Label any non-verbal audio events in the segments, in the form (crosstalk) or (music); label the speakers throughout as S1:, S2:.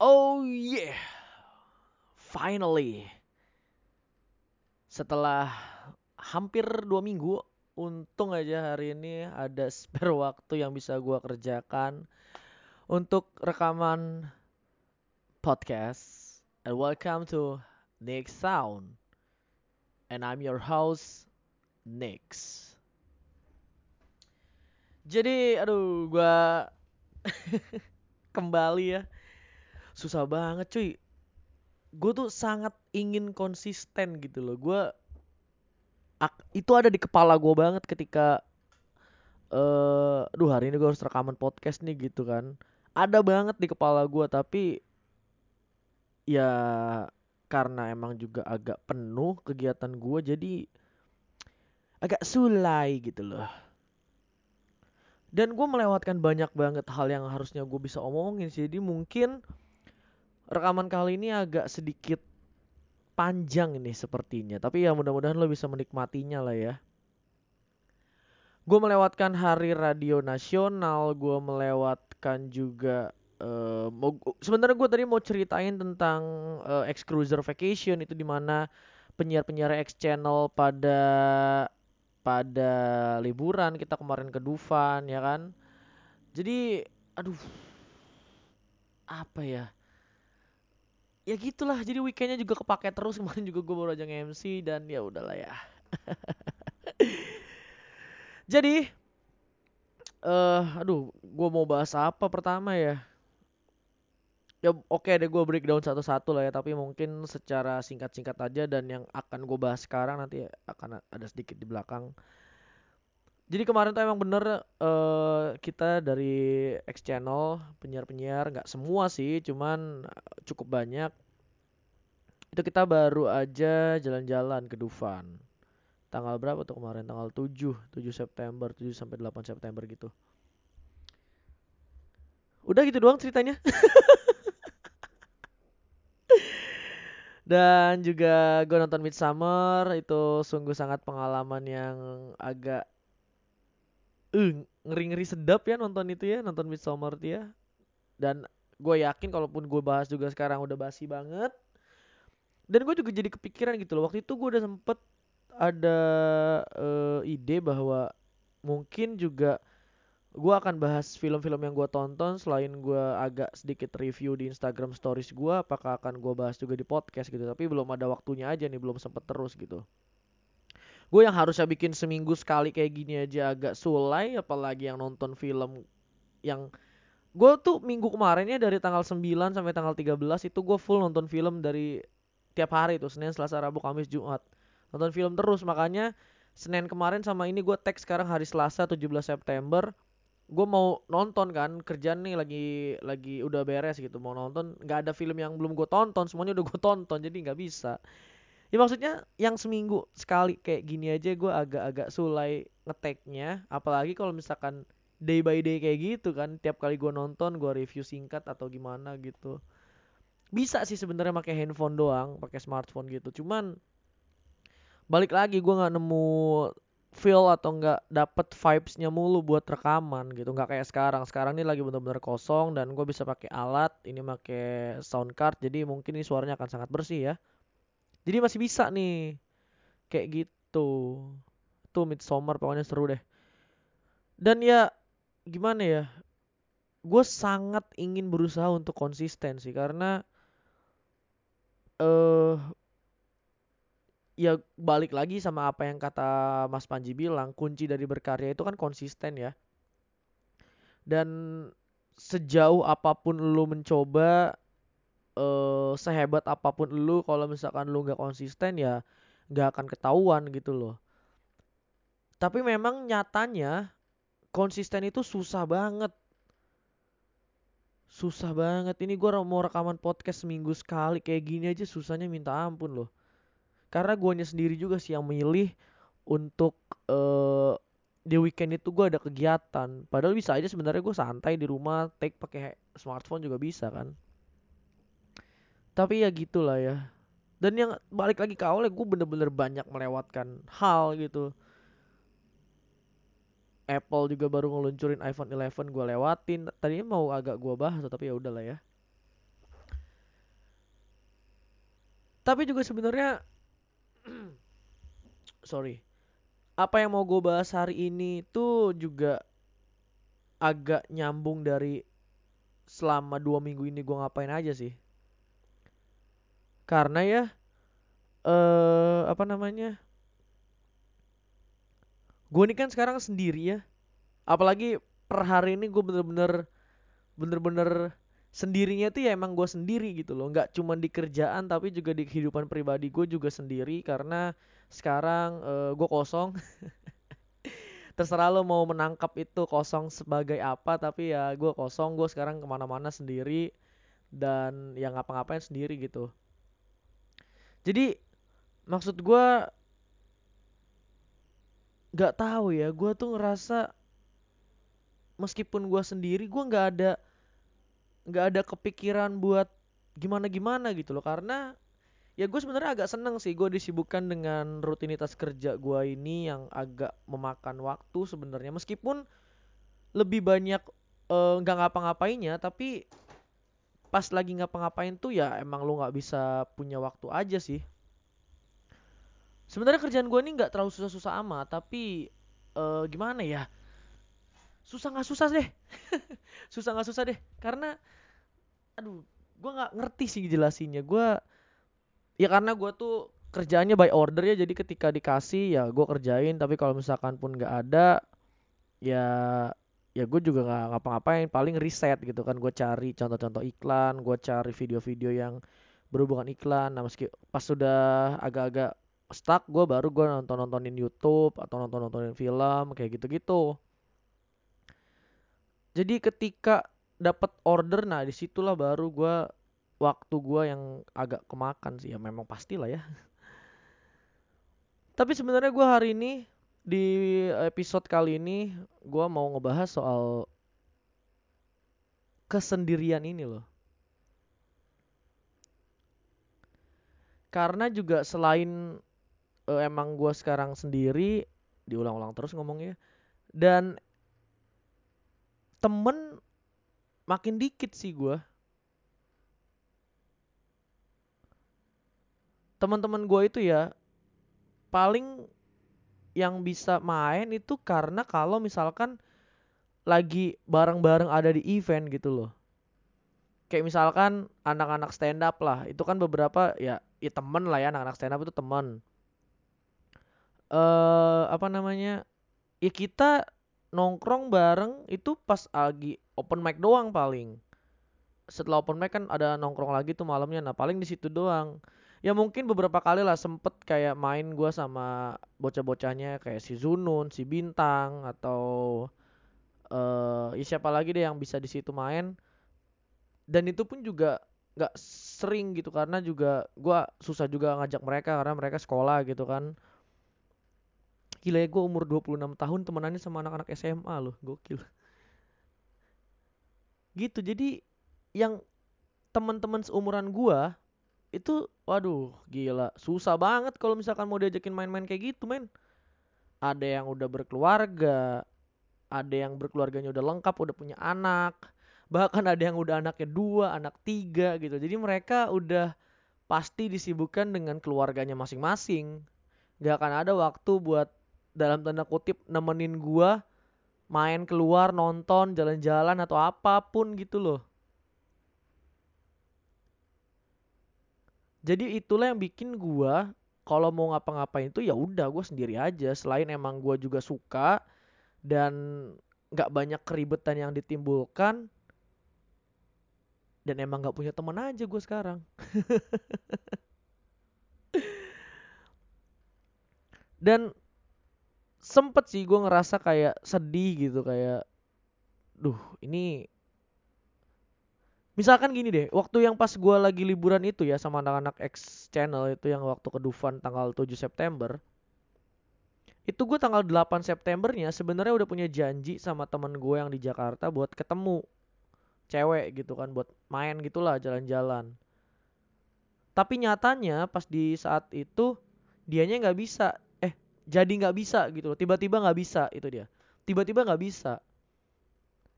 S1: Oh yeah, finally. Setelah hampir dua minggu, untung aja hari ini ada (laughs) spare waktu yang bisa gua kerjakan untuk rekaman podcast. And welcome to Nick Sound. And I'm your host, Nix. Jadi, aduh, gua (laughs) kembali ya susah banget cuy. Gue tuh sangat ingin konsisten gitu loh. Gue itu ada di kepala gue banget ketika eh uh, aduh hari ini gue harus rekaman podcast nih gitu kan. Ada banget di kepala gue tapi ya karena emang juga agak penuh kegiatan gue jadi agak sulai gitu loh. Dan gue melewatkan banyak banget hal yang harusnya gue bisa omongin sih. Jadi mungkin rekaman kali ini agak sedikit panjang ini sepertinya. Tapi ya mudah-mudahan lo bisa menikmatinya lah ya. Gue melewatkan hari radio nasional, gue melewatkan juga uh, sebenarnya gue tadi mau ceritain tentang uh, X Cruiser Vacation itu di mana penyiar-penyiar X Channel pada pada liburan kita kemarin ke Dufan ya kan. Jadi aduh apa ya? Ya gitulah jadi weekendnya juga kepake terus (laughs) kemarin juga gue baru aja MC dan ya udahlah ya. (laughs) Jadi eh uh, aduh gue mau bahas apa pertama ya? Ya oke okay deh gue breakdown satu-satu lah ya tapi mungkin secara singkat-singkat aja dan yang akan gue bahas sekarang nanti akan ada sedikit di belakang jadi kemarin tuh emang bener uh, kita dari X Channel penyiar-penyiar nggak semua sih, cuman cukup banyak. Itu kita baru aja jalan-jalan ke Dufan. Tanggal berapa tuh kemarin? Tanggal 7, 7 September, 7 sampai 8 September gitu. Udah gitu doang ceritanya. (laughs) Dan juga gue nonton Midsummer itu sungguh sangat pengalaman yang agak uh, ngeri-ngeri sedap ya nonton itu ya nonton Midsommar tuh ya. Dan gue yakin kalaupun gue bahas juga sekarang udah basi banget. Dan gue juga jadi kepikiran gitu loh waktu itu gue udah sempet ada uh, ide bahwa mungkin juga gue akan bahas film-film yang gue tonton selain gue agak sedikit review di Instagram Stories gue apakah akan gue bahas juga di podcast gitu. Tapi belum ada waktunya aja nih belum sempet terus gitu gue yang harusnya bikin seminggu sekali kayak gini aja agak sulai apalagi yang nonton film yang gue tuh minggu kemarin ya dari tanggal 9 sampai tanggal 13 itu gue full nonton film dari tiap hari tuh Senin, Selasa, Rabu, Kamis, Jumat. Nonton film terus makanya Senin kemarin sama ini gue tag sekarang hari Selasa 17 September. Gue mau nonton kan kerjaan nih lagi lagi udah beres gitu mau nonton. Nggak ada film yang belum gue tonton semuanya udah gue tonton jadi nggak bisa ya maksudnya yang seminggu sekali kayak gini aja gue agak-agak sulai ngeteknya apalagi kalau misalkan day by day kayak gitu kan tiap kali gue nonton gue review singkat atau gimana gitu. Bisa sih sebenarnya pakai handphone doang pakai smartphone gitu. Cuman balik lagi gue nggak nemu feel atau nggak dapet vibesnya mulu buat rekaman gitu. Nggak kayak sekarang. Sekarang ini lagi bener-bener kosong dan gue bisa pakai alat ini pakai sound card jadi mungkin ini suaranya akan sangat bersih ya jadi masih bisa nih. Kayak gitu. Tuh midsummer pokoknya seru deh. Dan ya gimana ya? Gue sangat ingin berusaha untuk konsisten sih karena uh, ya balik lagi sama apa yang kata Mas Panji bilang kunci dari berkarya itu kan konsisten ya. Dan sejauh apa pun lu mencoba uh, sehebat apa pun lu kalau misalkan lu nggak konsisten ya nggak akan ketahuan gitu loh. Tapi memang nyatanya konsisten itu susah banget. Susah banget. Ini gue mau rekaman podcast seminggu sekali kayak gini aja susahnya minta ampun loh. Karena guanya sendiri juga sih yang milih untuk uh, di weekend itu gue ada kegiatan. Padahal bisa aja sebenarnya gue santai di rumah take pakai smartphone juga bisa kan tapi ya gitulah ya. Dan yang balik lagi ke awalnya gue bener-bener banyak melewatkan hal gitu. Apple juga baru ngeluncurin iPhone 11 gue lewatin. Tadinya mau agak gue bahas tapi ya udahlah ya. Tapi juga sebenarnya (clears throat) sorry. Apa yang mau gue bahas hari ini tuh juga agak nyambung dari selama dua minggu ini gue ngapain aja sih karena ya eh apa namanya gue ini kan sekarang sendiri ya. Apalagi per hari ini gue bener-bener bener-bener sendirinya tuh ya emang gue sendiri gitu loh. Nggak cuma di kerjaan tapi juga di kehidupan pribadi gue juga sendiri. Karena sekarang uh, gue kosong. (laughs) Terserah lo mau menangkap itu kosong sebagai apa tapi ya gue kosong. Gue sekarang ke mana-mana sendiri. Dan yang ngapa-ngapain sendiri gitu jadi maksud gue nggak tahu ya gue tuh ngerasa meskipun gue sendiri gue nggak ada nggak ada kepikiran buat gimana gimana gitu loh. Karena ya gue sebenarnya agak seneng sih gue disibukkan dengan rutinitas kerja gue ini yang agak memakan waktu sebenarnya. Meskipun lebih banyak eh, nggak uh, ngapa-ngapainnya tapi pas lagi ngapa-ngapain tuh ya emang lo nggak bisa punya waktu aja sih. Sebenarnya kerjaan gue ini nggak terlalu susah-susah amat tapi uh, gimana ya? Susah nggak susah deh. (laughs) Susah nggak susah deh karena aduh gue nggak ngerti sih jelasinnya. Gue ya karena gue tuh kerjaannya by order ya jadi ketika dikasih ya gue kerjain tapi kalau misalkan pun nggak ada ya ya gue juga nggak ngapa-ngapain paling riset gitu kan. Gue cari contoh-contoh iklan gue cari video-video yang berhubungan iklan. Nah meski pas sudah agak-agak stuck gue baru gue nonton nontonin YouTube atau nonton nontonin film kayak gitu-gitu. Jadi ketika dapat order nah di situlah baru gue waktu gue yang agak kemakan sih. Ya memang pastilah ya. (laughs) Tapi sebenarnya gue hari ini di episode kali ini gue mau ngebahas soal kesendirian ini loh. Karena juga selain uh, emang gue sekarang sendiri diulang-ulang terus ngomongnya dan temen makin dikit sih gue teman-teman gue itu ya paling yang bisa main itu karena kalau misalkan lagi bareng-bareng ada di event gitu loh. Kayak misalkan anak-anak stand up lah itu kan beberapa ya ya temen lah ya anak-anak stand up itu temen. Eh uh, apa namanya ya kita nongkrong bareng itu pas lagi open mic doang paling. Setelah open mic kan ada nongkrong lagi tuh malamnya nah paling di situ doang ya mungkin beberapa kali lah sempet kayak main gue sama bocah-bocahnya kayak si Zunun si Bintang atau uh, ya siapa lagi deh yang bisa di situ main dan itu pun juga nggak sering gitu karena juga gue susah juga ngajak mereka karena mereka sekolah gitu kan Gila ya gue umur 26 tahun temenannya sama anak-anak SMA loh. Gokil. Gitu. Jadi yang teman-teman seumuran gue itu waduh gila. Susah banget kalau misalkan mau diajakin main-main kayak gitu men. Ada yang udah berkeluarga ada yang berkeluarganya udah lengkap udah punya anak bahkan ada yang udah anaknya dua anak tiga gitu. Jadi mereka udah pasti disibukkan dengan keluarganya masing-masing. Gak akan ada waktu buat dalam tanda kutip nemenin gua main keluar nonton jalan-jalan atau apa pun gitu loh jadi itulah yang bikin gua kalau mau ngapa-ngapain itu ya udah gua sendiri aja. Selain emang gua juga suka dan nggak banyak keribetan yang ditimbulkan dan emang nggak punya teman aja gue sekarang. (laughs) Dan sempet sih gue ngerasa kayak sedih gitu kayak duh ini misalkan gini deh waktu yang pas gue lagi liburan itu ya sama anak-anak X channel itu yang waktu ke Dufan tanggal 7 September itu gue tanggal 8 Septembernya sebenarnya udah punya janji sama temen gue yang di Jakarta buat ketemu cewek gitu kan buat main gitulah jalan-jalan. Tapi nyatanya pas di saat itu dianya nggak bisa jadi nggak bisa gitu loh tiba-tiba nggak bisa itu dia tiba-tiba nggak bisa.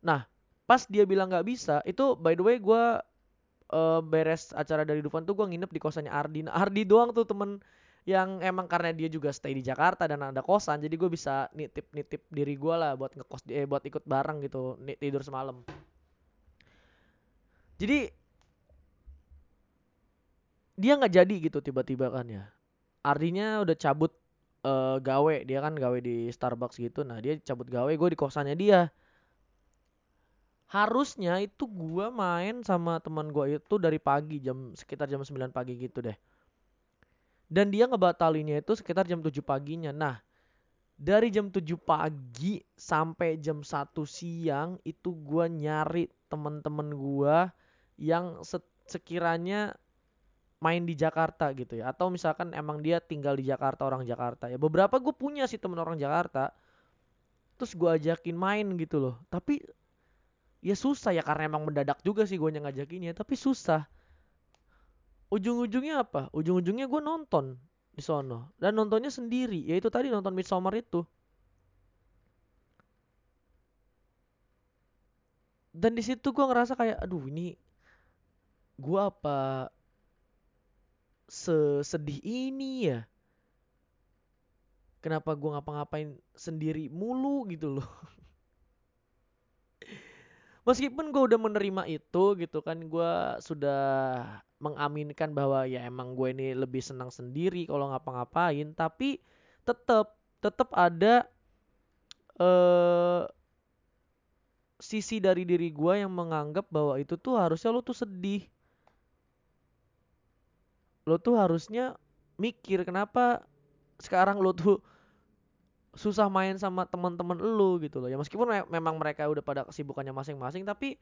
S1: Nah pas dia bilang nggak bisa itu by the way gue uh, beres acara dari Dufan tuh gue nginep di kosannya Ardi. Nah, Ardi doang tuh temen yang emang karena dia juga stay di Jakarta dan ada kosan, jadi gue bisa nitip nitip diri gue lah buat ngekos, eh, buat ikut bareng gitu, tidur semalam. Jadi dia nggak jadi gitu tiba-tiba kan ya. Ardinya udah cabut uh, gawe, dia kan gawe di Starbucks gitu. Nah dia cabut gawe, gue di kosannya dia harusnya itu gua main sama teman gua itu dari pagi jam sekitar jam 9 pagi gitu deh. Dan dia ngebatalinnya itu sekitar jam 7 paginya. Nah, dari jam 7 pagi sampai jam 1 siang itu gua nyari temen-temen gua yang sekiranya main di Jakarta gitu ya. Atau misalkan emang dia tinggal di Jakarta orang Jakarta ya. Beberapa gue punya sih temen orang Jakarta. Terus gue ajakin main gitu loh. Tapi ya susah ya karena emang mendadak juga sih gue ngajakinnya tapi susah. Ujung-ujungnya apa? Ujung-ujungnya gue nonton di sono dan nontonnya sendiri yaitu tadi nonton Midsommar itu. Dan di situ gue ngerasa kayak aduh ini gue apa sesedih ini ya? Kenapa gue ngapa-ngapain sendiri mulu? gitu loh (laughs) meskipun gue udah menerima itu gitu kan gue sudah mengaminkan bahwa ya emang gue ini lebih senang sendiri kalau ngapa-ngapain tapi tetap tetap ada eh sisi dari diri gue yang menganggap bahwa itu tuh harusnya lo tuh sedih. Lo tuh harusnya mikir kenapa sekarang lo tuh susah main sama teman-teman lu gitu loh. Ya meskipun me memang mereka udah pada kesibukannya masing-masing tapi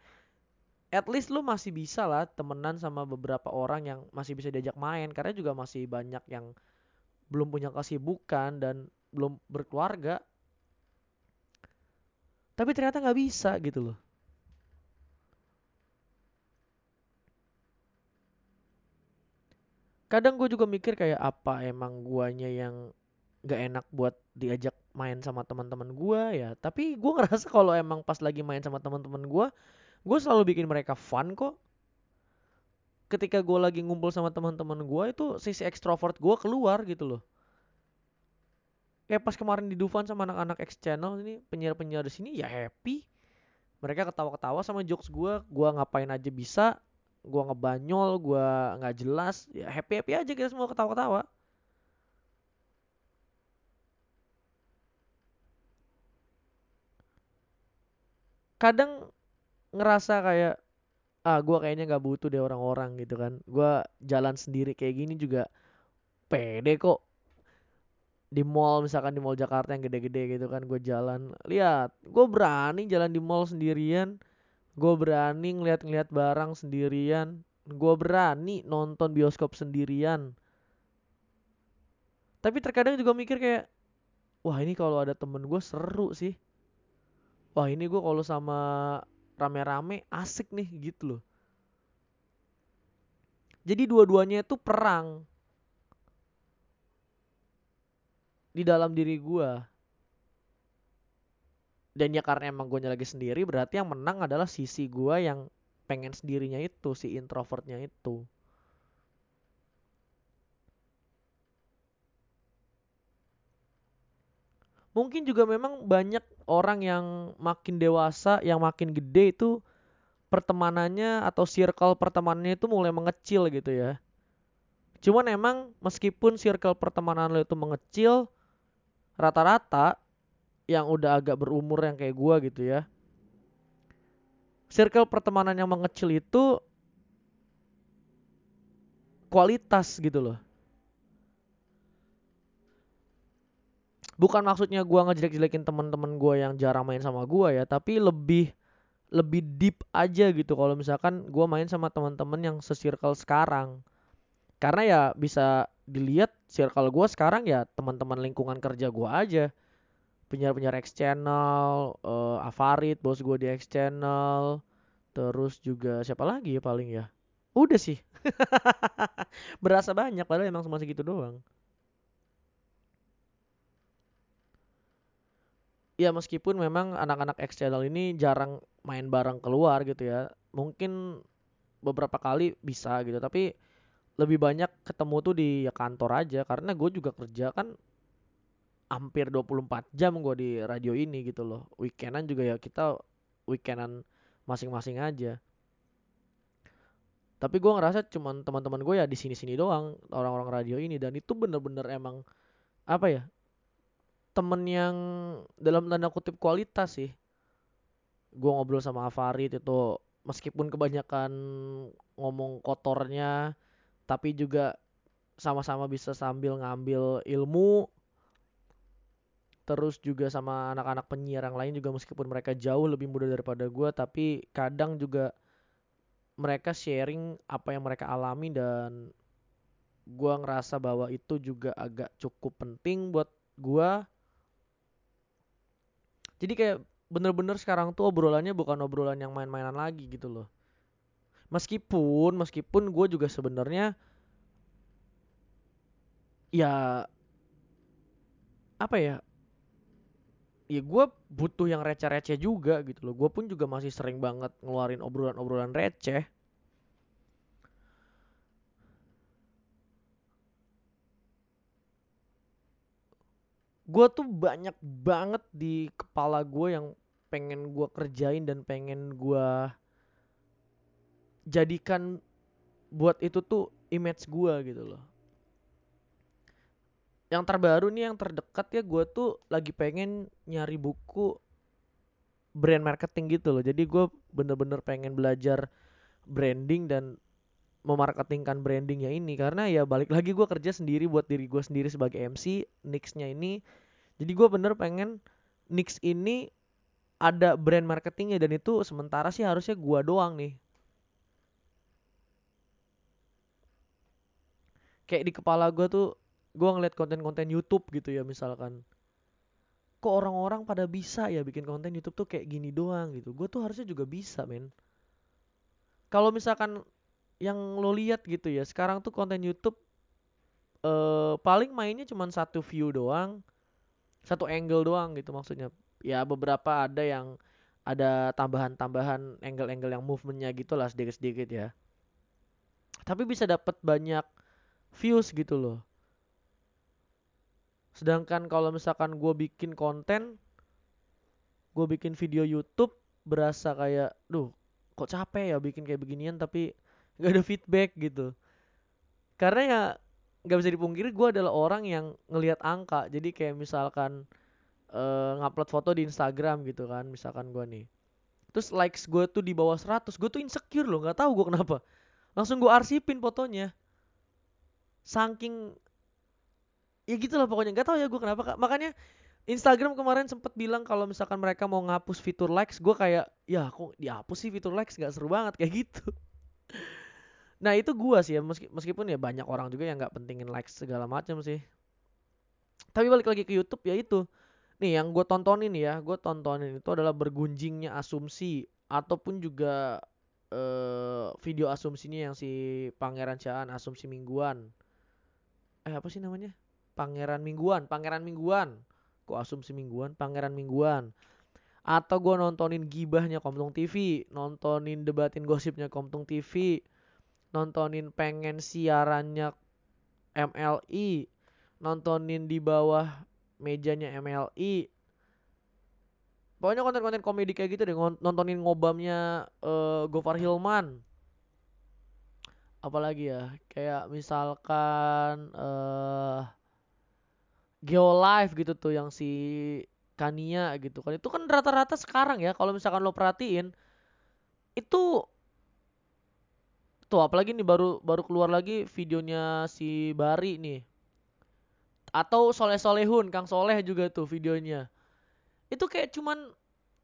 S1: at least lu masih bisa lah temenan sama beberapa orang yang masih bisa diajak main. Karena juga masih banyak yang belum punya kesibukan dan belum berkeluarga. Tapi ternyata nggak bisa gitu loh. Kadang gue juga mikir kayak apa emang guanya yang nggak enak buat diajak main sama teman-teman gue ya. Tapi gue ngerasa kalau emang pas lagi main sama teman-teman gue gue selalu bikin mereka fun kok. Ketika gue lagi ngumpul sama teman-teman gue itu sisi ekstrovert gue keluar gitu loh. Kayak pas kemarin di Dufan sama anak-anak X channel ini penyiar-penyiar di sini ya happy. Mereka ketawa-ketawa sama jokes gue gue ngapain aja bisa gue ngebanyol gue nggak jelas ya happy happy aja kita semua ketawa-ketawa kadang ngerasa kayak ah gue kayaknya nggak butuh deh orang-orang gitu kan. Gue jalan sendiri kayak gini juga pede kok. Di mall misalkan di mall Jakarta yang gede-gede gitu kan gue jalan lihat gue berani jalan di mall sendirian. Gue berani ngeliat-ngeliat barang sendirian. Gue berani nonton bioskop sendirian. Tapi terkadang juga mikir kayak wah ini kalau ada temen gue seru sih wah ini gue kalau sama rame-rame asik nih gitu loh. Jadi dua-duanya itu perang. Di dalam diri gue dan ya karena emang gue lagi sendiri berarti yang menang adalah sisi gue yang pengen sendirinya itu si introvertnya itu mungkin juga memang banyak orang yang makin dewasa, yang makin gede itu pertemanannya atau circle pertemanannya itu mulai mengecil gitu ya. Cuman emang meskipun circle pertemanan lo itu mengecil, rata-rata yang udah agak berumur yang kayak gua gitu ya. Circle pertemanan yang mengecil itu kualitas gitu loh. Bukan maksudnya gue ngejelek-jelekin teman-teman gue yang jarang main sama gue ya tapi lebih lebih deep aja gitu. Kalau misalkan gue main sama teman-teman yang sesirkel sekarang. Karena ya bisa dilihat circle gue sekarang ya teman-teman lingkungan kerja gue aja. Penyiar-penyiar X channel uh, Avarit bos gue di X channel. Terus juga siapa lagi ya paling ya? Udah sih. (laughs) Berasa banyak padahal emang cuma segitu doang ya meskipun memang anak-anak X channel ini jarang main bareng keluar gitu ya mungkin beberapa kali bisa gitu. Tapi lebih banyak ketemu tuh di ya kantor aja karena gue juga kerja kan hampir 24 jam gue di radio ini gitu loh. Weekendan juga ya kita weekendan masing-masing aja. Tapi gue ngerasa cuman teman-teman gue ya di sini-sini doang orang-orang radio ini. Dan itu bener-bener emang apa ya temen yang dalam tanda kutip kualitas sih. Gue ngobrol sama Afarid itu meskipun kebanyakan ngomong kotornya tapi juga sama-sama bisa sambil ngambil ilmu. Terus juga sama anak-anak penyiar yang lain juga meskipun mereka jauh lebih muda daripada gue tapi kadang juga mereka sharing apa yang mereka alami dan gue ngerasa bahwa itu juga agak cukup penting buat gue jadi kayak bener-bener sekarang tuh obrolannya bukan obrolan yang main-mainan lagi gitu loh. Meskipun, meskipun gue juga sebenarnya ya apa ya? Ya gue butuh yang receh-receh juga gitu loh. Gue pun juga masih sering banget ngeluarin obrolan-obrolan receh. Gue tuh banyak banget di kepala gue yang pengen gue kerjain dan pengen gue jadikan buat itu tuh image gue gitu loh. Yang terbaru nih yang terdekat ya gue tuh lagi pengen nyari buku brand marketing gitu loh. Jadi gue bener-bener pengen belajar branding dan memarketingkan brandingnya ini karena ya balik lagi gue kerja sendiri buat diri gue sendiri sebagai MC Nix-nya ini. Jadi gue bener pengen Nix ini ada brand marketingnya dan itu sementara sih harusnya gua doang nih. Kayak di kepala gua tuh gua ngeliat konten-konten YouTube gitu ya misalkan. Kok orang-orang pada bisa ya bikin konten YouTube tuh kayak gini doang gitu? Gua tuh harusnya juga bisa men. Kalau misalkan yang lo lihat gitu ya sekarang tuh konten YouTube eh, paling mainnya cuma satu view doang satu angle doang gitu maksudnya. Ya beberapa ada yang ada tambahan-tambahan angle-angle yang movementnya gitu lah sedikit-sedikit ya. Tapi bisa dapat banyak views gitu loh. Sedangkan kalau misalkan gue bikin konten gue bikin video YouTube berasa kayak duh kok capek ya bikin kayak beginian? Tapi gak ada feedback gitu. Karena ya nggak bisa dipungkiri gue adalah orang yang ngelihat angka. Jadi kayak misalkan uh, ngupload foto di Instagram gitu kan misalkan gue nih. Terus likes gue tuh di bawah 100 gue tuh insecure loh nggak tahu gue kenapa. Langsung gue arsipin fotonya. Saking ya gitu lah pokoknya nggak tahu ya gue kenapa. Makanya Instagram kemarin sempet bilang kalau misalkan mereka mau ngapus fitur likes gue kayak ya kok dihapus sih fitur likes? Gak seru banget. Kayak gitu (laughs) nah itu gue sih ya meskipun ya banyak orang juga yang nggak pentingin likes segala macam sih. Tapi balik lagi ke YouTube ya itu. Nih yang gue tontonin ya gue tontonin itu adalah bergunjingnya asumsi ataupun juga uh, video asumsinya yang si Pangeran Caan asumsi mingguan. Eh apa sih namanya? Pangeran mingguan Pangeran mingguan. Kok asumsi mingguan? Pangeran mingguan. Atau gue nontonin gibahnya Komtung TV nontonin debatin gosipnya Komtung TV nontonin pengen siarannya MLI nontonin di bawah mejanya MLI pokoknya konten-konten komedi kayak gitu deh nontonin ngobamnya uh, Gofar Hilman. Apalagi ya kayak misalkan uh, Geolive gitu tuh yang si Kania gitu kan. Itu kan rata-rata sekarang ya kalau misalkan lo perhatiin itu tuh apalagi nih baru baru keluar lagi videonya si Bari nih. Atau Soleh Solehun Kang Soleh juga tuh videonya. Itu kayak cuman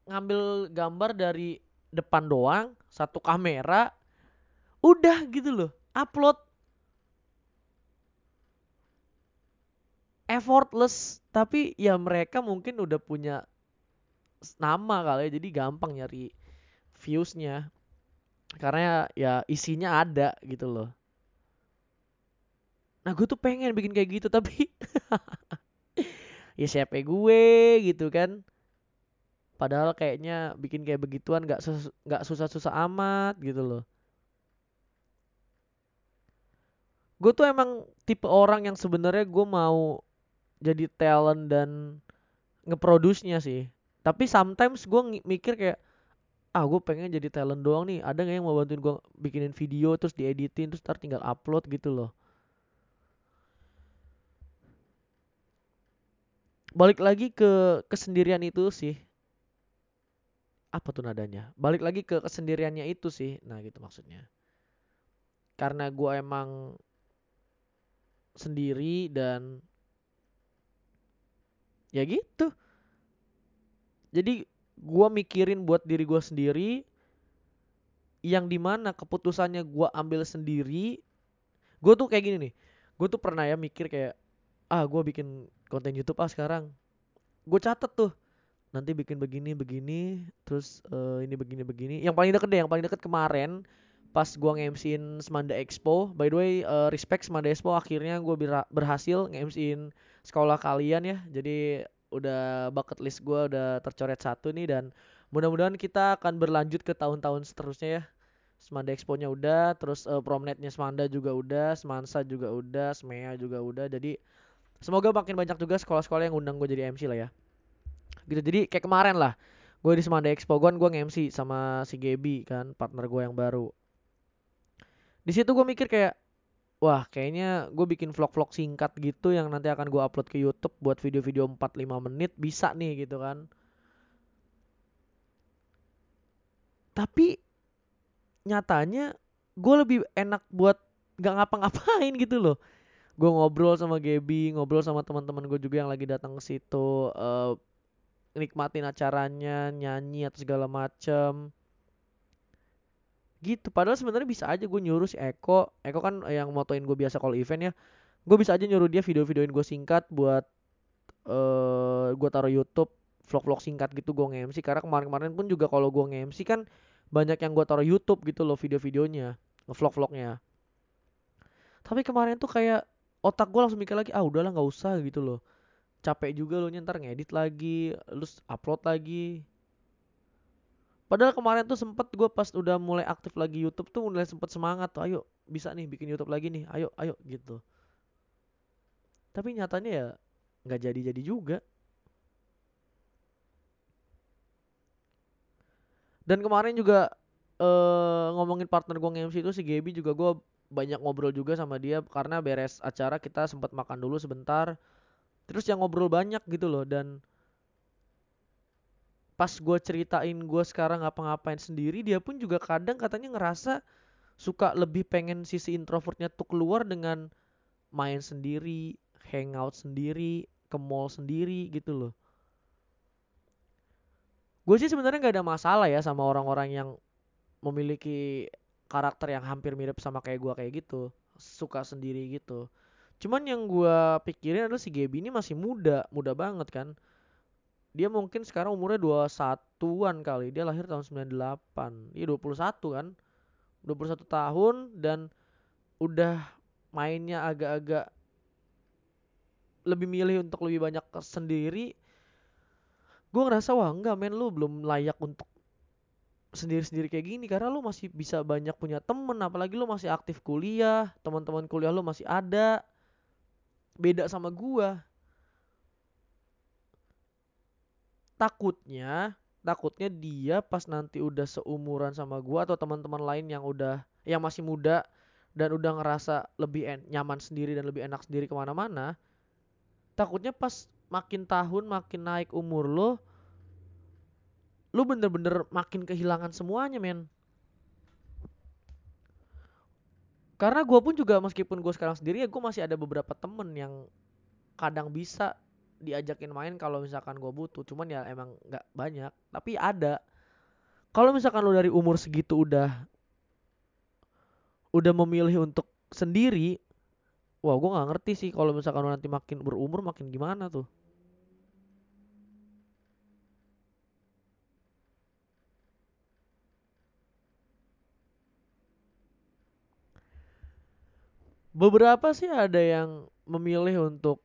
S1: ngambil gambar dari depan doang satu kamera udah gitu loh upload. Effortless tapi ya mereka mungkin udah punya nama kali ya jadi gampang nyari viewsnya karena ya isinya ada gitu loh Nah gue tuh pengen bikin kayak gitu tapi (laughs) ya siapa gue gitu kan. Padahal kayaknya bikin kayak begituan nggak susah-susah amat gitu loh. gue tuh emang tipe orang yang sebenarnya gue mau jadi talent dan ngeproduce-nya sih tapi sometimes gue mikir kayak ah gue pengen jadi talent doang nih. Ada nggak yang mau bantuin gue bikinin video terus dieditin terus ntar tinggal upload gitu loh. Balik lagi ke kesendirian itu sih. Apa tuh nadanya? Balik lagi ke kesendiriannya itu sih. Nah gitu maksudnya. Karena gue emang sendiri dan ya gitu. Jadi gue mikirin buat diri gue sendiri yang di mana keputusannya gue ambil sendiri gue tuh kayak gini nih gue tuh pernah ya mikir kayak ah gue bikin konten YouTube ah sekarang. Gue catet tuh nanti bikin begini begini terus uh, ini begini begini. Yang paling deket deh yang paling deket kemarin pas gue nge-MCin Semanda Expo by the way uh, respect Semanda Expo akhirnya gue berhasil nge-MCin sekolah kalian ya jadi udah bucket list gue udah tercoret satu nih dan mudah-mudahan kita akan berlanjut ke tahun-tahun seterusnya ya. Semanda Expo-nya udah terus uh, promnetnya Semanda juga udah Semansa juga udah Smea juga udah. Jadi semoga makin banyak juga sekolah-sekolah yang undang gue jadi MC lah ya. Gitu. Jadi kayak kemarin lah gue di Semanda Expo gue gue nge-MC sama si Gaby kan partner gue yang baru. Di situ gue mikir kayak wah kayaknya gue bikin vlog-vlog singkat gitu yang nanti akan gue upload ke YouTube buat video-video 4-5 menit bisa nih gitu kan. Tapi nyatanya gue lebih enak buat gak ngapa-ngapain gitu loh. Gue ngobrol sama Gaby ngobrol sama teman-teman gue juga yang lagi datang ke situ uh, nikmatin acaranya nyanyi atau segala macem gitu padahal sebenarnya bisa aja gue nyuruh si Eko. Eko kan yang motoin gue biasa kalau event ya. Gue bisa aja nyuruh dia video-videoin gue singkat buat uh, gue taruh YouTube vlog-vlog singkat gitu gue nge-MC karena kemarin-kemarin pun juga kalau gue nge-MC kan banyak yang gue taruh YouTube gitu loh video-videonya vlog-vlognya. Tapi kemarin tuh kayak otak gue langsung mikir lagi ah udahlah nggak usah gitu loh. Capek juga lo nyentar ngedit lagi terus upload lagi Padahal kemarin tuh sempet gue pas udah mulai aktif lagi YouTube tuh mulai sempet semangat tuh, ayo bisa nih bikin YouTube lagi nih, ayo ayo gitu. Tapi nyatanya ya nggak jadi-jadi juga. Dan kemarin juga uh, ngomongin partner gue nge-MC itu si Gaby juga gue banyak ngobrol juga sama dia karena beres acara kita sempat makan dulu sebentar. Terus yang ngobrol banyak gitu loh dan pas gue ceritain gue sekarang ngapa-ngapain sendiri dia pun juga kadang katanya ngerasa suka lebih pengen sisi introvertnya tuh keluar dengan main sendiri hangout sendiri ke mall sendiri gitu loh. Gue sih sebenarnya nggak ada masalah ya sama orang-orang yang memiliki karakter yang hampir mirip sama kayak gue kayak gitu suka sendiri gitu. Cuman yang gue pikirin adalah si Gaby ini masih muda muda banget kan dia mungkin sekarang umurnya 21-an kali. Dia lahir tahun 98. Iya 21 kan. 21 tahun dan udah mainnya agak-agak lebih milih untuk lebih banyak sendiri. Gue ngerasa wah enggak men lu belum layak untuk sendiri-sendiri kayak gini karena lu masih bisa banyak punya temen apalagi lu masih aktif kuliah teman-teman kuliah lu masih ada beda sama gua takutnya takutnya dia pas nanti udah seumuran sama gua atau teman-teman lain yang udah yang masih muda dan udah ngerasa lebih en nyaman sendiri dan lebih enak sendiri ke mana-mana takutnya pas makin tahun makin naik umur lo lu bener-bener makin kehilangan semuanya men. Karena gue pun juga meskipun gue sekarang sendiri ya gue masih ada beberapa temen yang kadang bisa diajakin main kalau misalkan gue butuh cuman ya emang nggak banyak. Tapi ada. Kalau misalkan lo dari umur segitu udah udah memilih untuk sendiri wah gue nggak ngerti sih kalau misalkan lo nanti makin berumur makin gimana tuh. Beberapa sih ada yang memilih untuk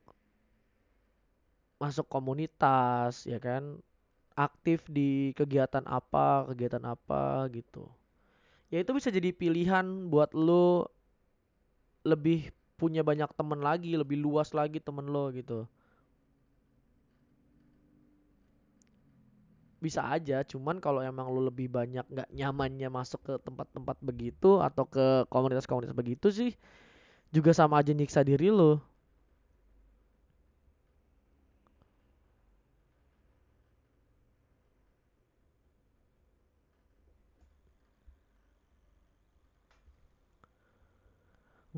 S1: masuk komunitas ya kan? Aktif di kegiatan apa kegiatan apa gitu. Ya itu bisa jadi pilihan buat lo lebih punya banyak temen lagi lebih luas lagi temen lo gitu. Bisa aja cuman kalau emang lu lebih banyak nggak nyamannya masuk ke tempat-tempat begitu atau ke komunitas-komunitas begitu sih juga sama aja nyiksa diri lo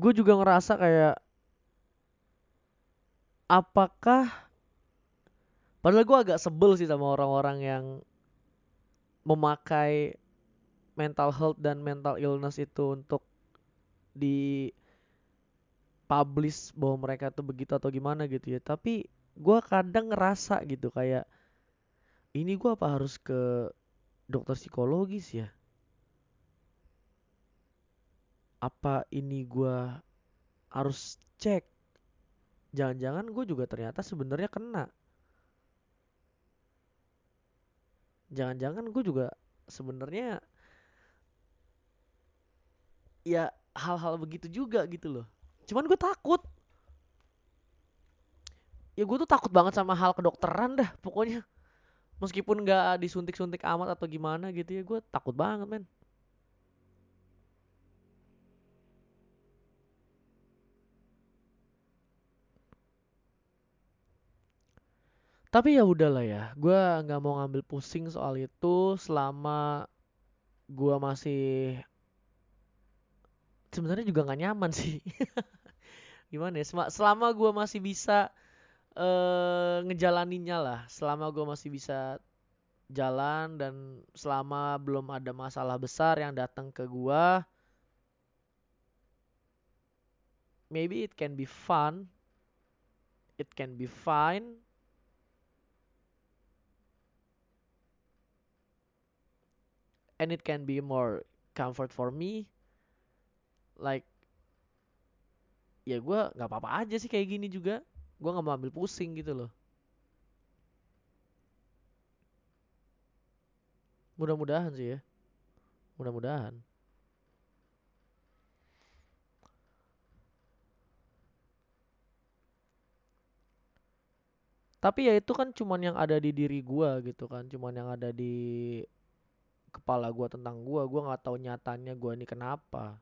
S1: gue juga ngerasa kayak apakah padahal gue agak sebel sih sama orang-orang yang memakai mental health dan mental illness itu untuk di publish bahwa mereka tuh begitu atau gimana gitu ya. Tapi gue kadang ngerasa gitu kayak ini gue apa harus ke dokter psikologis ya apa ini gue harus cek? Jangan-jangan gue juga ternyata sebenarnya kena. Jangan-jangan gue juga sebenarnya ya hal-hal begitu juga gitu loh. Cuman gue takut. Ya gue tuh takut banget sama hal kedokteran dah pokoknya. Meskipun nggak disuntik-suntik amat atau gimana gitu ya gue takut banget men tapi ya udahlah ya gue nggak mau ngambil pusing soal itu selama gue masih sebenarnya juga nggak nyaman sih. (laughs) Gimana ya selama gue masih bisa uh, ngejalaninnya lah selama gue masih bisa jalan dan selama belum ada masalah besar yang datang ke gue maybe it can be fun. It can be fine and it can be more comfort for me. Like ya gue nggak apa-apa aja sih kayak gini juga. Gue nggak mau ambil pusing gitu loh. Mudah-mudahan sih ya. Mudah-mudahan. Tapi ya itu kan cuman yang ada di diri gue gitu kan. Cuman yang ada di kepala gue tentang gue gue nggak tahu nyatanya gue ini kenapa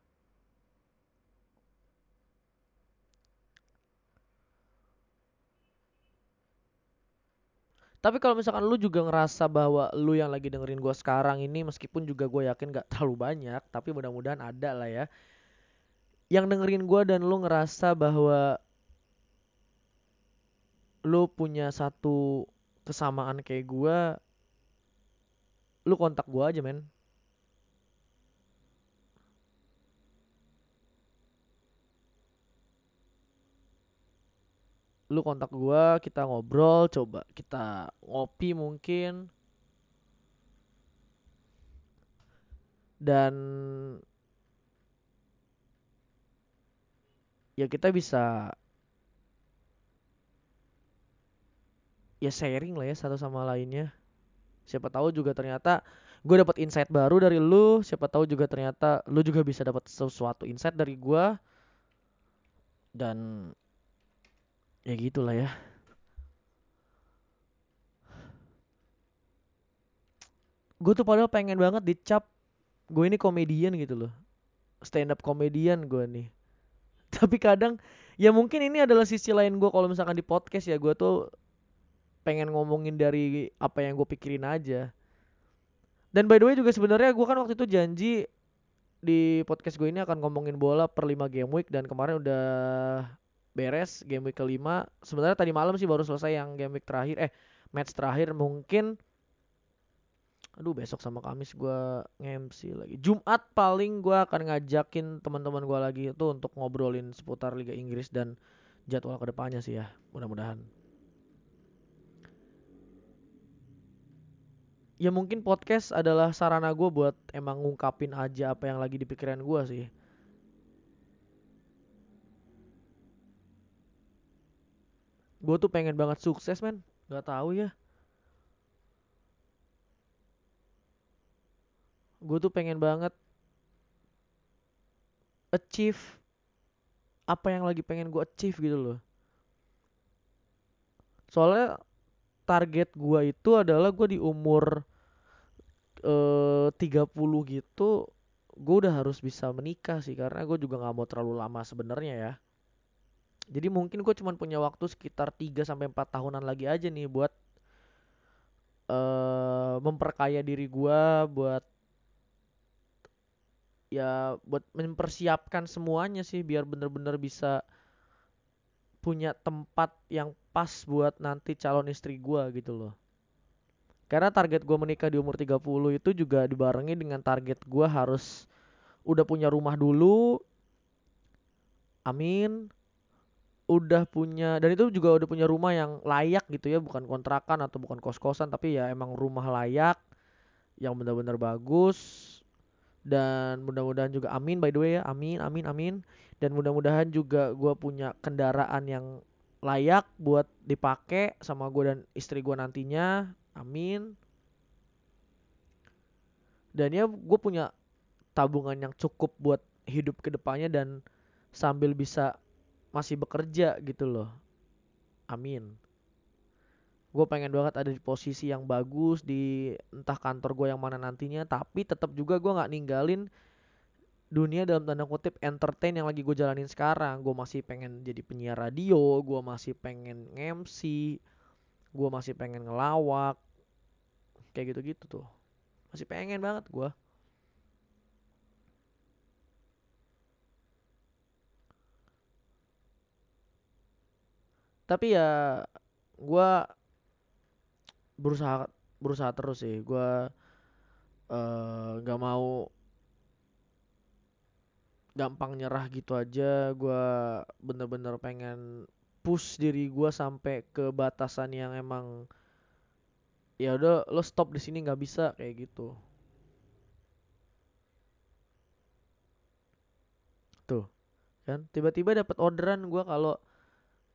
S1: Tapi kalau misalkan lu juga ngerasa bahwa lu yang lagi dengerin gue sekarang ini meskipun juga gue yakin gak terlalu banyak, tapi mudah-mudahan ada lah ya. Yang dengerin gue dan lu ngerasa bahwa lu punya satu kesamaan kayak gue, lu kontak gue aja men. Lu kontak gue kita ngobrol coba kita ngopi mungkin. Dan ya kita bisa ya sharing lah ya satu sama lainnya siapa tahu juga ternyata gue dapat insight baru dari lu. Siapa tahu juga ternyata lu juga bisa dapat sesuatu insight dari gue dan ya gitulah ya. Gue tuh padahal pengen banget dicap gue ini komedian gitu loh. Stand up komedian gue nih. (laughs) Tapi kadang ya mungkin ini adalah sisi lain gue kalau misalkan di podcast ya. Gue tuh pengen ngomongin dari apa yang gue pikirin aja. Dan by the way juga sebenarnya gue kan waktu itu janji di podcast gue ini akan ngomongin bola per 5 game week dan kemarin udah beres game week kelima. Sebenarnya tadi malam sih baru selesai yang game week terakhir eh match terakhir mungkin. Aduh besok sama Kamis gue ngemsi lagi. Jumat paling gue akan ngajakin teman-teman gue lagi itu untuk ngobrolin seputar Liga Inggris dan jadwal ke depannya sih ya mudah-mudahan ya mungkin podcast adalah sarana gue buat emang ngungkapin aja apa yang lagi di pikiran gue sih. Gue tuh pengen banget sukses men, gak tahu ya. Gue tuh pengen banget achieve apa yang lagi pengen gue achieve gitu loh soalnya target gue itu adalah gue di umur eh 30 gitu gue udah harus bisa menikah sih karena gue juga nggak mau terlalu lama sebenarnya ya jadi mungkin gue cuma punya waktu sekitar 3 sampai 4 tahunan lagi aja nih buat eh memperkaya diri gue buat ya buat mempersiapkan semuanya sih biar bener-bener bisa punya tempat yang pas buat nanti calon istri gue gitu loh. Karena target gue menikah di umur 30 itu juga dibarengi dengan target gue harus udah punya rumah dulu. Amin. Udah punya dan itu juga udah punya rumah yang layak gitu ya, bukan kontrakan atau bukan kos-kosan tapi ya emang rumah layak yang benar-benar bagus dan mudah-mudahan juga amin by the way ya amin amin amin dan mudah-mudahan juga gue punya kendaraan yang layak buat dipakai sama gue dan istri gue nantinya amin. Dan ya gue punya tabungan yang cukup buat hidup ke depannya dan sambil bisa masih bekerja gitu loh. Amin. Gue pengen banget ada di posisi yang bagus di entah kantor gue yang mana nantinya tapi tetap juga gue nggak ninggalin dunia dalam tanda kutip entertain yang lagi gue jalanin sekarang. Gue masih pengen jadi penyiar radio gue masih pengen MC gue masih pengen ngelawak kayak gitu-gitu tuh. Masih pengen banget gue tapi ya gue berusaha berusaha terus sih. Gue eh, nggak mau gampang nyerah gitu aja. Gue bener-bener pengen push diri gue sampai ke batasan yang emang ya udah lo stop di sini nggak bisa kayak gitu. Tuh kan? Tiba-tiba dapat orderan gue kalau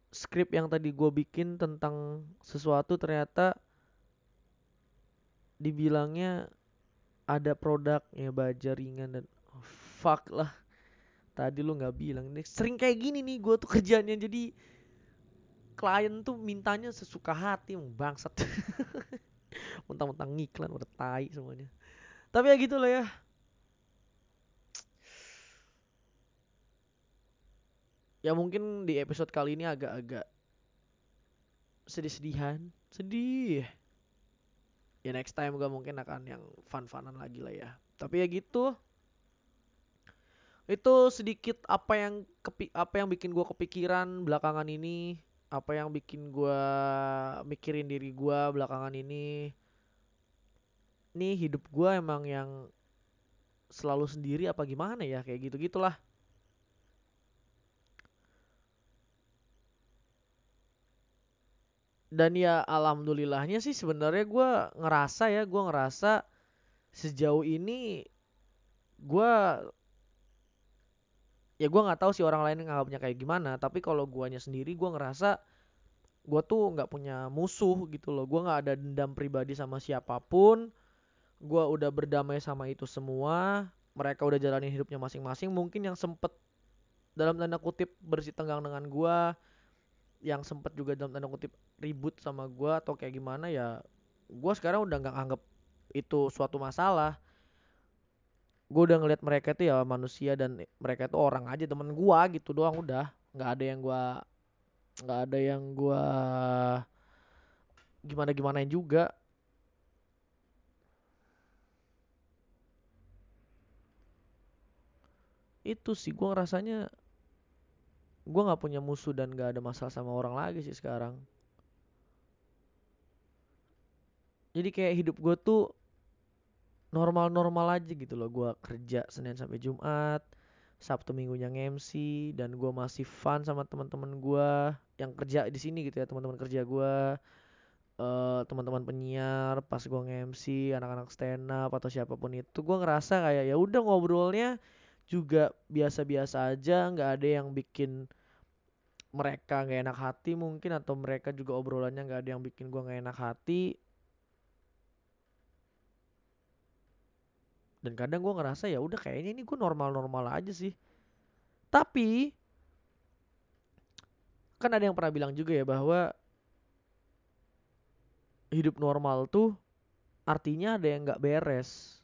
S1: skrip yang tadi gue bikin tentang sesuatu ternyata dibilangnya ada produknya baja ringan dan oh, fuck lah. Tadi lu nggak bilang ini sering kayak gini nih gue tuh kerjanya jadi klien tuh mintanya sesuka hati bangsat (laughs) mentang-mentang ngiklan udah tai semuanya. Tapi ya gitulah ya. Ya mungkin di episode kali ini agak-agak sedih-sedihan. Sedih. Ya next time gue mungkin akan yang fun-funan lagi lah ya. Tapi ya gitu. Itu sedikit apa yang kepi apa yang bikin gue kepikiran belakangan ini. Apa yang bikin gue mikirin diri gue belakangan ini nih hidup gue emang yang selalu sendiri apa gimana ya? Kayak gitu gitulah dan ya alhamdulillahnya sih sebenarnya gue ngerasa ya gue ngerasa sejauh ini gue ya gue nggak tahu sih orang lain nganggapnya kayak gimana tapi kalau guanya sendiri gue ngerasa gue tuh nggak punya musuh gitu loh. Gue nggak ada dendam pribadi sama siapa pun gue udah berdamai sama itu semua mereka udah jalanin hidupnya masing-masing mungkin yang sempet dalam tanda kutip bersih tenggang dengan gue yang sempet juga dalam tanda kutip ribut sama gue atau kayak gimana ya gue sekarang udah nggak anggap itu suatu masalah. Gue udah ngeliat mereka itu ya manusia dan mereka itu orang aja temen gue gitu doang udah. Nggak ada yang gue nggak ada yang gue gimana gimanain juga itu sih gue ngerasanya gue nggak punya musuh dan nggak ada masalah sama orang lagi sih sekarang. Jadi kayak hidup gue tuh normal-normal aja gitu loh. Gue kerja Senin sampai Jumat Sabtu Minggunya nge-MC dan gue masih fun sama teman-teman gue yang kerja di sini gitu ya teman-teman kerja gue eh teman-teman penyiar pas gue nge-MC anak-anak stand up atau siapa pun itu. Gue ngerasa kayak ya udah ngobrolnya juga biasa-biasa aja nggak ada yang bikin mereka nggak enak hati mungkin atau mereka juga obrolannya nggak ada yang bikin gue nggak enak hati. Dan kadang gue ngerasa ya udah kayaknya ini gue normal-normal aja sih. Tapi kan ada yang pernah bilang juga ya bahwa hidup normal tuh artinya ada yang nggak beres.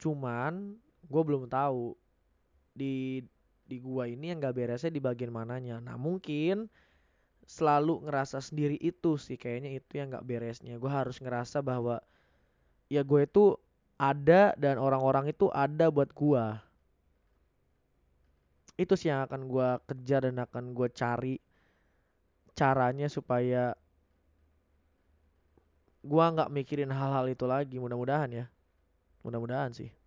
S1: Cuman gue belum tahu di di gua ini yang nggak beresnya di bagian mananya. Nah mungkin selalu ngerasa sendiri itu sih kayaknya itu yang nggak beresnya. Gue harus ngerasa bahwa ya gue itu ada dan orang-orang itu ada buat gua. Itu sih yang akan gua kejar dan akan gue cari caranya supaya gua nggak mikirin hal-hal itu lagi. Mudah-mudahan ya. Mudah-mudahan sih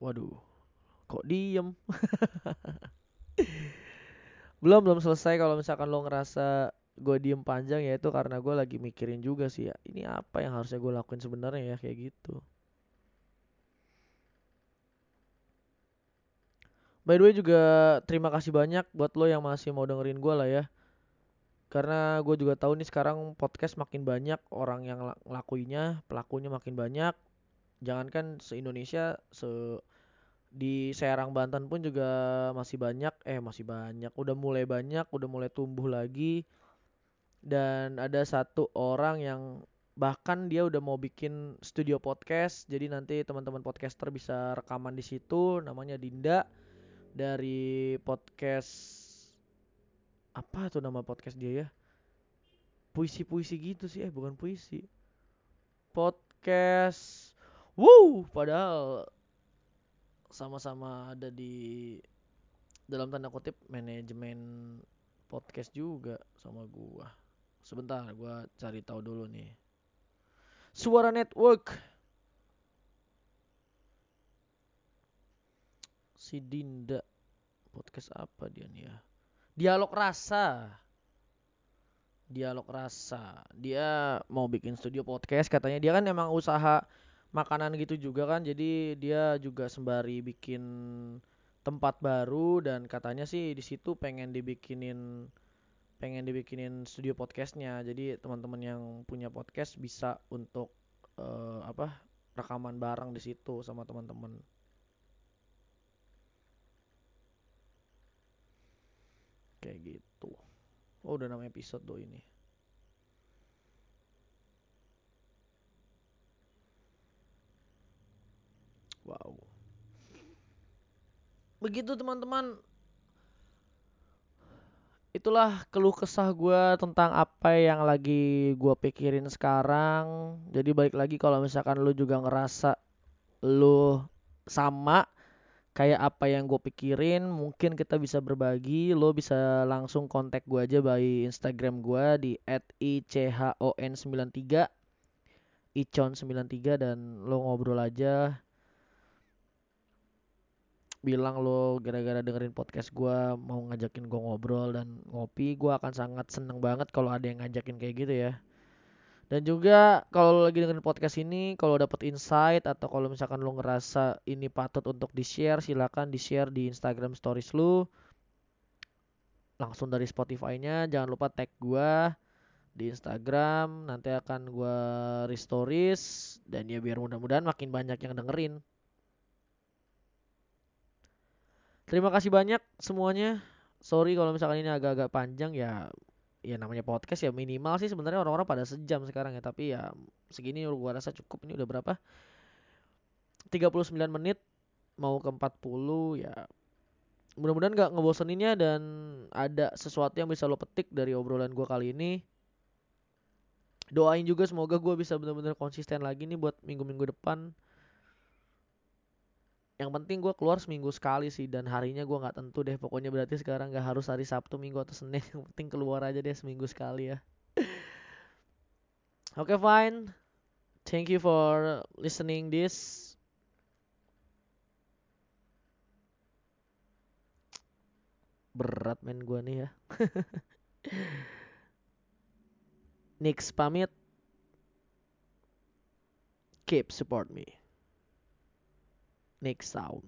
S1: waduh kok diem? (laughs) Belum belum selesai kalau misalkan lo ngerasa gue diem panjang ya itu karena gue lagi mikirin juga sih ya. Ini apa yang harusnya gue lakuin sebenarnya ya kayak gitu. By the way juga terima kasih banyak buat lo yang masih mau dengerin gue lah ya. Karena gue juga tahu nih sekarang podcast makin banyak orang yang ngelakuinya pelakunya makin banyak jangankan se Indonesia se di Serang Banten pun juga masih banyak eh masih banyak udah mulai banyak udah mulai tumbuh lagi. Dan ada satu orang yang bahkan dia udah mau bikin studio podcast jadi nanti teman-teman podcaster bisa rekaman di situ namanya Dinda. Dari podcast apa tuh nama podcast dia ya? Puisi-puisi gitu sih eh bukan puisi. Podcast Wuh, padahal sama-sama ada di dalam tanda kutip manajemen podcast juga sama gua. Sebentar, gua cari tahu dulu nih. Suara Network. Si Dinda. Podcast apa dia nih ya? Dialog Rasa. Dialog Rasa. Dia mau bikin studio podcast katanya dia kan emang usaha makanan gitu juga kan. Jadi dia juga sembari bikin tempat baru dan katanya sih di situ pengen dibikinin pengen dibikinin studio podcastnya. Jadi teman-teman yang punya podcast bisa untuk uh, apa rekaman bareng di situ sama teman-teman. Kayak gitu. Oh udah nama episode do ini wow. Begitu teman-teman. Itulah keluh kesah gue tentang apa yang lagi gue pikirin sekarang. Jadi balik lagi kalau misalkan lu juga ngerasa lu sama kayak apa yang gue pikirin mungkin kita bisa berbagi. Lo bisa langsung kontak gue aja by instagram gue di @ichon93 icon93 dan lo ngobrol aja bilang lo gara-gara dengerin podcast gue mau ngajakin gue ngobrol dan ngopi gue akan sangat seneng banget kalau ada yang ngajakin kayak gitu ya. Dan juga kalau lo lagi dengerin podcast ini kalau dapet insight atau kalau misalkan lo ngerasa ini patut untuk di share silakan di share di Instagram stories lo. Langsung dari Spotify-nya jangan lupa tag gue di Instagram nanti akan gue restories. Dan ya biar mudah-mudahan makin banyak yang dengerin Terima kasih banyak semuanya. Sorry kalau misalkan ini agak-agak panjang ya ya namanya podcast ya minimal sih sebenarnya orang-orang pada sejam sekarang ya tapi ya segini gua rasa cukup. Ini udah berapa? 39 menit mau ke 40 ya. Mudah-mudahan gak ngeboseninnya dan ada sesuatu yang bisa lo petik dari obrolan gua kali ini. Doain juga semoga gua bisa benar-benar konsisten lagi nih buat minggu-minggu depan yang penting gue keluar seminggu sekali sih dan harinya gue nggak tentu deh. Pokoknya berarti sekarang nggak harus hari Sabtu Minggu atau Senin. (laughs) Yang penting keluar aja deh seminggu sekali ya. (laughs) Oke okay, fine. Thank you for listening this. Berat men gue nih ya. (laughs) Nix pamit. Keep support me next sound